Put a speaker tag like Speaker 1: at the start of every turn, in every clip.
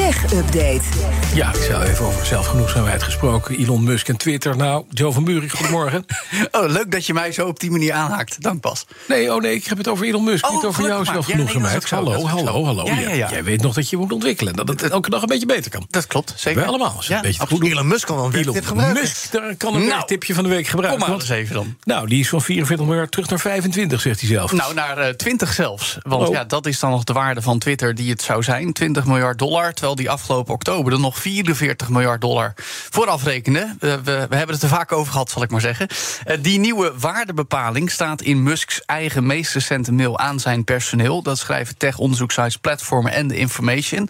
Speaker 1: Tech Update.
Speaker 2: Ja, ik zou even over zelfgenoegzaamheid gesproken. Elon Musk en Twitter. Nou, Joe van Buurik, goedemorgen.
Speaker 3: Oh, leuk dat je mij zo op die manier aanhaakt. Dank pas.
Speaker 2: Nee, oh nee, ik heb het over Elon Musk,
Speaker 3: Oh,
Speaker 2: niet over jouw zelfgenoegzaamheid.
Speaker 3: Ja, nee,
Speaker 2: hallo, hallo, hallo.
Speaker 3: Ja, ja, ja.
Speaker 2: Jij weet nog dat je moet ontwikkelen. Dat het elke dag een beetje beter kan.
Speaker 3: Dat klopt, zeker.
Speaker 2: Wij allemaal. Als een beetje goed doen.
Speaker 4: Elon Musk kan wel een
Speaker 2: Elon
Speaker 4: werktip gebruiken.
Speaker 2: Musk, daar kan een
Speaker 3: Nou,
Speaker 2: werktipje van de week gebruiken.
Speaker 3: Kom maar eens even dan.
Speaker 2: Nou, die is van 44 miljard terug naar 25, zegt hij zelf.
Speaker 3: Nou, naar eh, 20 zelfs. Want
Speaker 2: Oh.
Speaker 3: ja, dat is dan nog de waarde van Twitter die het zou zijn. 20 miljard dollar. Terwijl die afgelopen oktober er nog 44 miljard dollar voor afrekende. Eh, we, we hebben het er vaak over gehad, zal ik maar zeggen. Eh, die nieuwe waardebepaling staat in Musks eigen meest recente mail aan zijn personeel. Dat schrijven tech-onderzoeksites Platformen en The Information.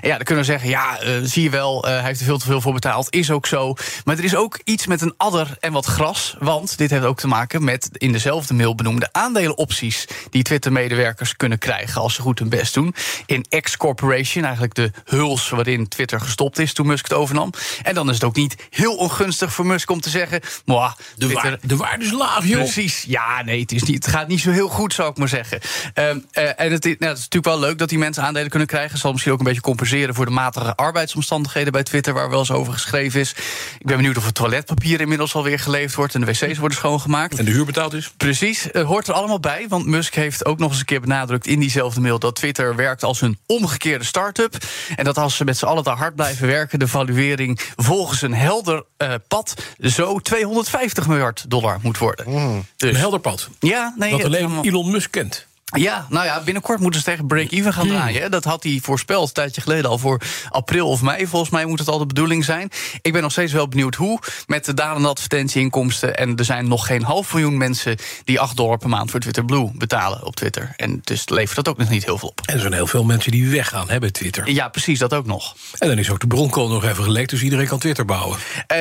Speaker 3: En ja, dan kunnen we zeggen, ja, eh, zie je wel, hij heeft er veel te veel voor betaald. Is ook zo. Maar er is ook iets met een adder en wat gras. Want dit heeft ook te maken met in dezelfde mail benoemde aandelenopties... die Twitter-medewerkers kunnen krijgen als ze goed hun best doen. In X Corporation, eigenlijk de huls waarin Twitter gestopt is toen Musk het overnam. En dan is het ook niet heel ongunstig voor Musk om te zeggen... "Mwah,
Speaker 2: de,
Speaker 3: Twitter,
Speaker 2: waar, de waarde is laag, joh.
Speaker 3: Precies, ja, nee, het, is niet, het gaat niet zo heel goed, zou ik maar zeggen. Ehm, eh, en het is, nou, het is natuurlijk wel leuk dat die mensen aandelen kunnen krijgen. Zal misschien ook een beetje compenseren voor de matige arbeidsomstandigheden bij Twitter, waar wel eens over geschreven is. Ik ben benieuwd of het toiletpapier inmiddels alweer geleefd wordt en de wc's worden schoongemaakt.
Speaker 2: En de huur betaald is?
Speaker 3: Precies, het hoort er allemaal bij. Want Musk heeft ook nog eens een keer benadrukt in diezelfde mail dat Twitter werkt als een omgekeerde start-up. En dat als ze met z'n allen te hard blijven werken, de valuering volgens een helder eh, pad zo 250 miljard dollar moet worden. Dus,
Speaker 2: Een helder pad.
Speaker 3: ja, nee,
Speaker 2: Dat alleen Elon Musk kent.
Speaker 3: Ja, nou ja, binnenkort moeten ze tegen break-even gaan draaien. hè. Dat had hij voorspeld een tijdje geleden al voor april of mei. Volgens mij moet het al de bedoeling zijn. Ik ben nog steeds wel benieuwd hoe. Met de dalende advertentieinkomsten. En er zijn nog geen half miljoen mensen die 8 dollar per maand voor Twitter Blue betalen op Twitter. En dus levert dat ook nog niet heel veel op.
Speaker 2: En er zijn heel veel mensen die weggaan hè, bij Twitter.
Speaker 3: Ja, precies, dat ook nog.
Speaker 2: En dan is ook de bronkool nog even gelekt, dus iedereen kan Twitter bouwen.
Speaker 3: Eh,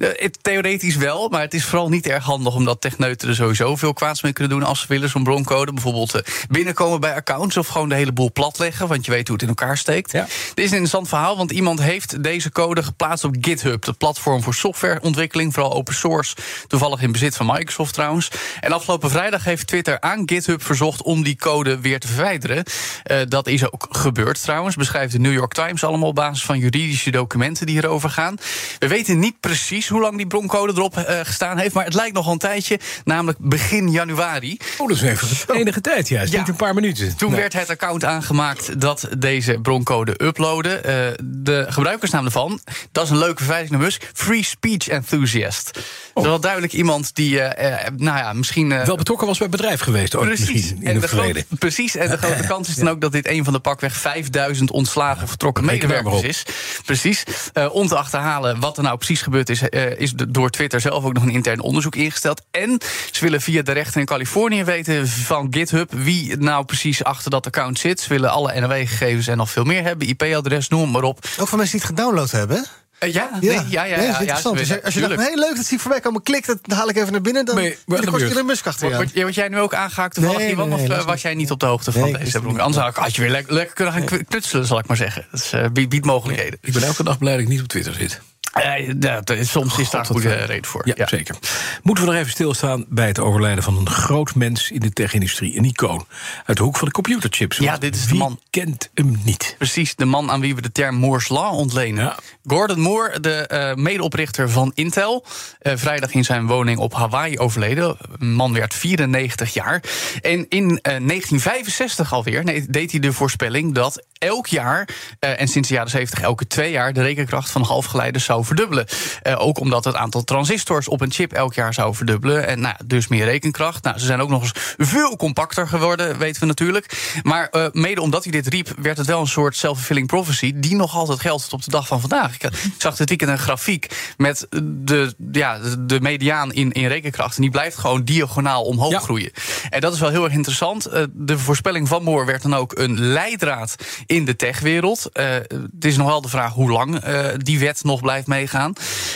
Speaker 3: theoretisch wel, maar het is vooral niet erg handig... omdat techneuten er sowieso veel kwaads mee kunnen doen... als ze willen zo'n broncode. Bijvoorbeeld binnenkomen bij accounts of gewoon de hele boel platleggen... want je weet hoe het in elkaar steekt.
Speaker 2: Ja.
Speaker 3: Dit is een interessant verhaal, want iemand heeft deze code geplaatst op GitHub... het platform voor softwareontwikkeling, vooral open source... toevallig in bezit van Microsoft trouwens. En afgelopen vrijdag heeft Twitter aan GitHub verzocht... om die code weer te verwijderen. Eh, dat is ook gebeurd trouwens, beschrijft de New York Times... allemaal op basis van juridische documenten die hierover gaan. We weten niet precies hoe lang die broncode erop eh, gestaan heeft... maar het lijkt nog een tijdje, namelijk begin januari.
Speaker 2: Oh, dat is even enige tijd, juist.
Speaker 3: Ja.
Speaker 2: Niet een paar minuten.
Speaker 3: Toen
Speaker 2: Nee.
Speaker 3: werd het account aangemaakt dat deze broncode uploaden. Eh, de gebruikersnaam ervan, dat is een leuke verwijzing naar Musk... Free Speech Enthusiast. Dat is wel duidelijk iemand die, eh, eh, nou ja, misschien... eh,
Speaker 2: Wel betrokken was bij het bedrijf geweest, ooit
Speaker 3: Precies.
Speaker 2: misschien, in
Speaker 3: En de
Speaker 2: verleden.
Speaker 3: grote- precies. En de grote kans is dan ook dat dit een van de pakweg 5000 ontslagen vertrokken medewerkers is. Precies. Eh, om te achterhalen wat er nou precies gebeurd is, eh, is door Twitter zelf ook nog een intern onderzoek ingesteld. En ze willen via de rechter in Californië weten van GitHub wie nou precies achter dat account zit. Ze willen alle NOW-gegevens en nog veel meer hebben, IP-adres, noem het maar op.
Speaker 4: Ook van mensen die het gedownload hebben.
Speaker 3: Eh, ja, nee, ja, ja, ja,
Speaker 4: Nee,
Speaker 3: ja,
Speaker 4: interessant.
Speaker 3: ze
Speaker 4: Dus als je dacht, heel leuk dat zie ik voorbij komen, klik, dat haal ik even naar binnen. Dan
Speaker 2: ben
Speaker 4: ben je een Musk achteraan.
Speaker 3: Word, jij nu ook aangehaakt toevallig,
Speaker 4: Nee,
Speaker 3: Iwan?
Speaker 4: nee, nee,
Speaker 3: of eh, was jij niet op de hoogte van
Speaker 4: Nee, ik
Speaker 3: deze broek? Anders had ik- had je weer lekker, lekker kunnen gaan knutselen, zal ik maar zeggen. Dat is, eh, biedt, biedt mogelijkheden.
Speaker 2: Ik ben elke dag blij dat ik niet op Twitter zit.
Speaker 3: Eh, dat soms is daar
Speaker 2: wat
Speaker 3: goede reden voor.
Speaker 2: Ja, zeker. Moeten we nog even stilstaan bij het overlijden van een groot mens in de tech-industrie. Een icoon uit de hoek van de computerchips.
Speaker 3: Ja, dit is de man.
Speaker 2: kent hem niet?
Speaker 3: Precies, de man aan wie we de term Moore's Law ontlenen.
Speaker 2: Ja.
Speaker 3: Gordon Moore, de eh, medeoprichter van Intel. eh, vrijdag in zijn woning op Hawaii overleden. Een man werd 94 jaar. En in eh, 1965 alweer nee, deed hij de voorspelling dat elk jaar, eh, en sinds de jaren 70 elke twee jaar, de rekenkracht van halfgeleiders zou verdubbelen. Eh, ook omdat het aantal transistors op een chip elk jaar zou verdubbelen. En nou, dus meer rekenkracht. Nou, ze zijn ook nog eens veel compacter geworden, weten we natuurlijk. Maar eh, mede omdat hij dit riep, werd het wel een soort self-fulfilling prophecy. die nog altijd geldt tot op de dag van vandaag. Ik, zag dit weekend een grafiek met de, ja, de- mediaan in, in rekenkracht. En die blijft gewoon diagonaal omhoog
Speaker 2: Ja.
Speaker 3: groeien. En dat is wel heel erg interessant. De voorspelling van Moore werd dan ook een leidraad in de techwereld. Eh, het is nog wel de vraag hoe lang eh, die wet nog blijft meegaan.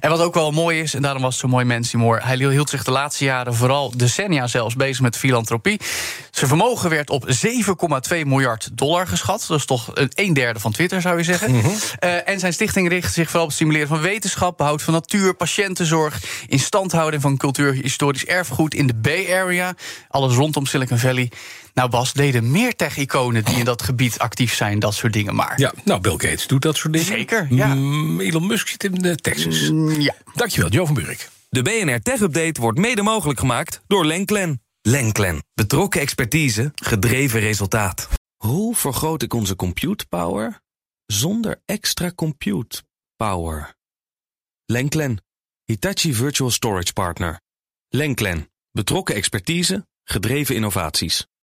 Speaker 3: En wat ook wel mooi is, en daarom was het zo mooi Mancy Moore... hij hield zich de laatste jaren, vooral decennia zelfs, bezig met filantropie. Zijn vermogen werd op 7,2 miljard dollar geschat. Dat is toch een, een derde van Twitter, zou je zeggen.
Speaker 2: Mhm.
Speaker 3: Eh, en zijn stichting richt zich vooral op het stimuleren van wetenschap... behoud van natuur, patiëntenzorg... instandhouding van cultuur-historisch erfgoed in de Bay Area. Alles rondom Silicon Valley. Nou Bas, deden meer tech-iconen die in dat gebied actief zijn... dat soort dingen maar.
Speaker 2: Ja, nou, Bill Gates doet dat soort dingen.
Speaker 3: Zeker, ja.
Speaker 2: Mm, Elon Musk zit in eh, Texas.
Speaker 3: Mm, ja.
Speaker 2: Dankjewel, Jo van Buurik.
Speaker 5: De BNR Tech Update wordt mede mogelijk gemaakt door Lenklen. Lenklen. Betrokken expertise, gedreven resultaat. Hoe vergroot ik onze compute power zonder extra compute power? Lenklen. Hitachi Virtual Storage Partner. Lenklen. Betrokken expertise, gedreven innovaties.